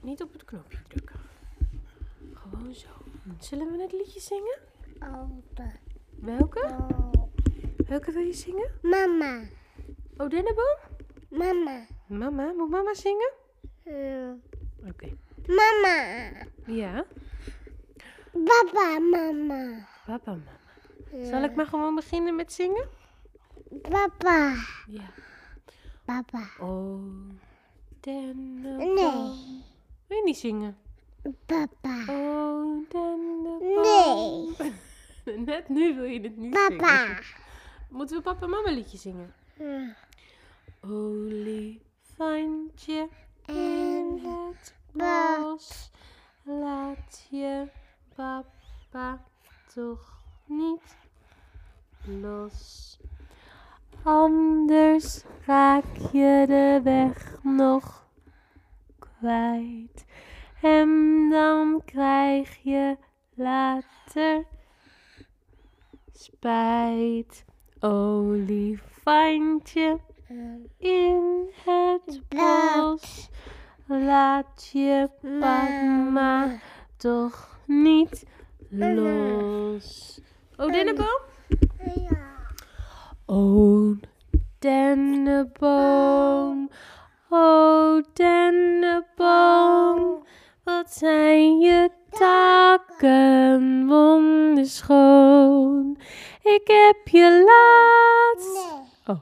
niet op het knopje drukken. Gewoon zo. Zullen we het liedje zingen? Opa. Welke? Oh. Welke wil je zingen? Mama. Oh, dennenboom? Mama. Mama, moet mama zingen? Ja. Oké. Mama. Ja, Papa, mama. papa, mama. Zal ik maar gewoon beginnen met zingen? Papa. Ja. Papa. Oh, dennenboom. Zingen? Papa. Oh, dennenboom. Nee. Net nu wil je het niet Papa. zingen. Moeten we papa en mama liedje zingen? Ja. Olifantje in En het bos, laat je papa toch niet los. Anders raak je de weg nog kwijt. En dan krijg je later spijt. Olifantje in het bos. Laat je mama toch niet los. Oh, dennenboom? ja. Oh, dennenboom. Oh, dennenboom. Wat zijn je takken wonderschoon. Ik heb je laatst Nee.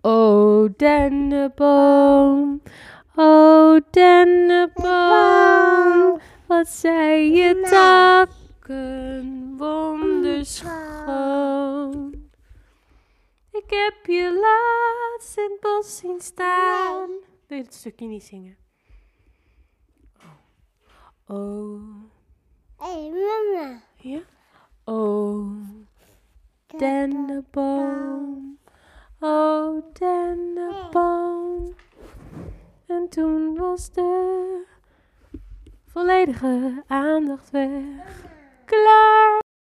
O dennenboom, o dennenboom, wat zijn je takken wonderschoon. Ik heb je laatst in het bos zien staan. Wil je het stukje niet zingen? Oh, oh, Hey, mama. ja. Oh, dennenboom, oh dennenboom. En toen was de volledige aandacht weg. Klaar.